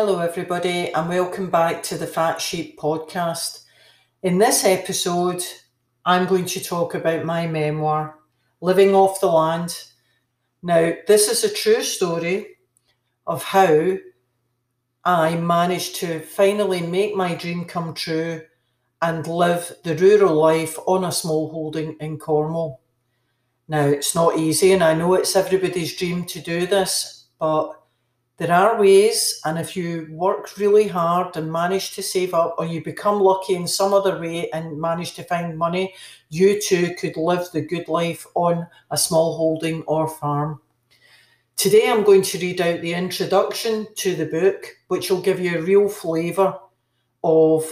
Hello, everybody, and welcome back to the Fat Sheep podcast. In this episode, I'm going to talk about my memoir, Living Off the Land. Now, this is a true story of how I managed to finally make my dream come true and live the rural life on a small holding in Cornwall. Now, it's not easy, and I know it's everybody's dream to do this, but there are ways, and if you work really hard and manage to save up, or you become lucky in some other way and manage to find money, you too could live the good life on a small holding or farm. Today, I'm going to read out the introduction to the book, which will give you a real flavour of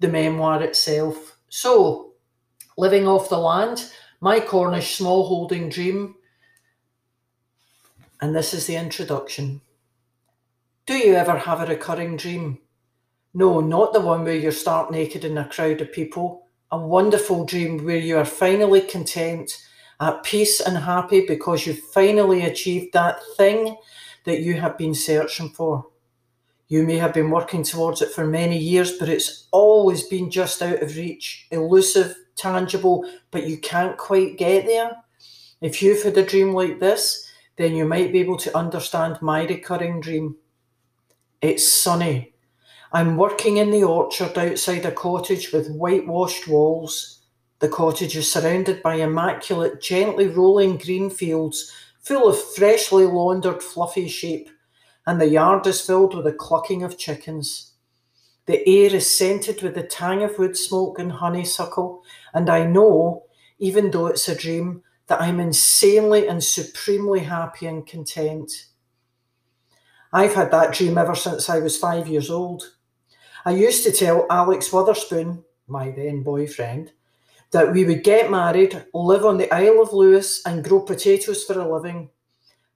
the memoir itself. So, living off the land, my Cornish Small Holding dream. And this is the introduction. Do you ever have a recurring dream? No, not the one where you're stark naked in a crowd of people. A wonderful dream where you are finally content, at peace and happy because you've finally achieved that thing that you have been searching for. You may have been working towards it for many years, but it's always been just out of reach, elusive, tangible, but you can't quite get there. If you've had a dream like this, then you might be able to understand my recurring dream. It's sunny. I'm working in the orchard outside a cottage with whitewashed walls. The cottage is surrounded by immaculate, gently rolling green fields full of freshly laundered, fluffy sheep, and the yard is filled with the clucking of chickens. The air is scented with the tang of wood smoke and honeysuckle, and I know, even though it's a dream, that I'm insanely and supremely happy and content. I've had that dream ever since I was five years old. I used to tell Alex Witherspoon, my then boyfriend, that we would get married, live on the Isle of Lewis, and grow potatoes for a living.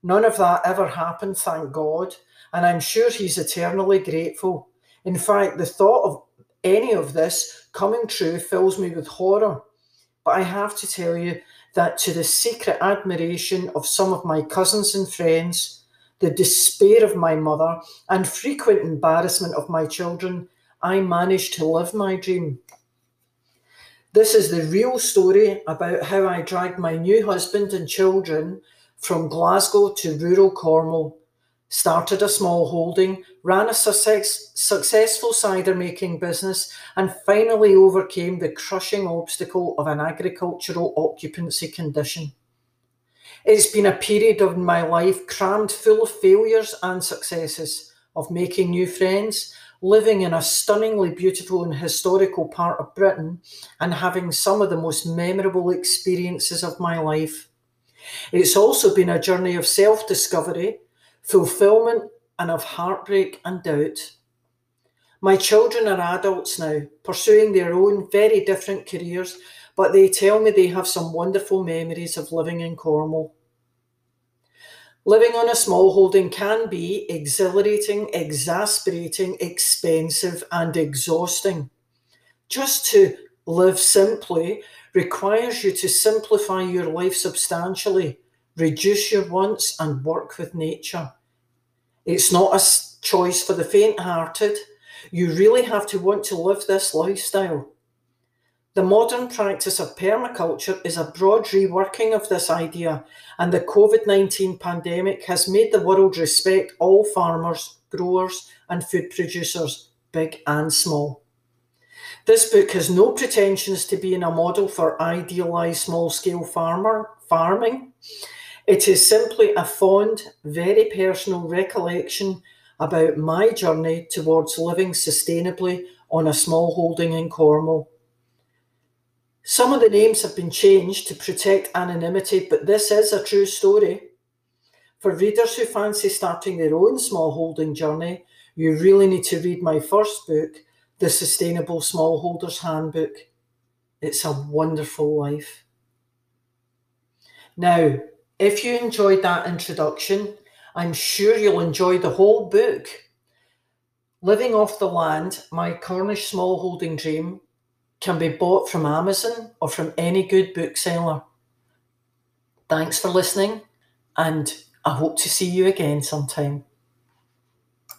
None of that ever happened, thank God, and I'm sure he's eternally grateful. In fact, the thought of any of this coming true fills me with horror. But I have to tell you that to the secret admiration of some of my cousins and friends, the despair of my mother, and frequent embarrassment of my children, I managed to live my dream. This is the real story about how I dragged my new husband and children from Glasgow to rural Cornwall, started a small holding, ran a success, successful cider making business, and finally overcame the crushing obstacle of an agricultural occupancy condition. It's been a period of my life crammed full of failures and successes, of making new friends, living in a stunningly beautiful and historical part of Britain, and having some of the most memorable experiences of my life. It's also been a journey of self discovery, fulfillment, and of heartbreak and doubt. My children are adults now, pursuing their own very different careers, but they tell me they have some wonderful memories of living in Cornwall. Living on a small holding can be exhilarating, exasperating, expensive, and exhausting. Just to live simply requires you to simplify your life substantially, reduce your wants, and work with nature. It's not a choice for the faint hearted. You really have to want to live this lifestyle. The modern practice of permaculture is a broad reworking of this idea, and the COVID 19 pandemic has made the world respect all farmers, growers, and food producers, big and small. This book has no pretensions to being a model for idealised small scale farmer farming. It is simply a fond, very personal recollection about my journey towards living sustainably on a small holding in Cornwall. Some of the names have been changed to protect anonymity, but this is a true story. For readers who fancy starting their own smallholding journey, you really need to read my first book, The Sustainable Smallholder's Handbook. It's a wonderful life. Now, if you enjoyed that introduction, I'm sure you'll enjoy the whole book. Living off the land, my Cornish smallholding dream can be bought from Amazon or from any good bookseller. Thanks for listening, and I hope to see you again sometime.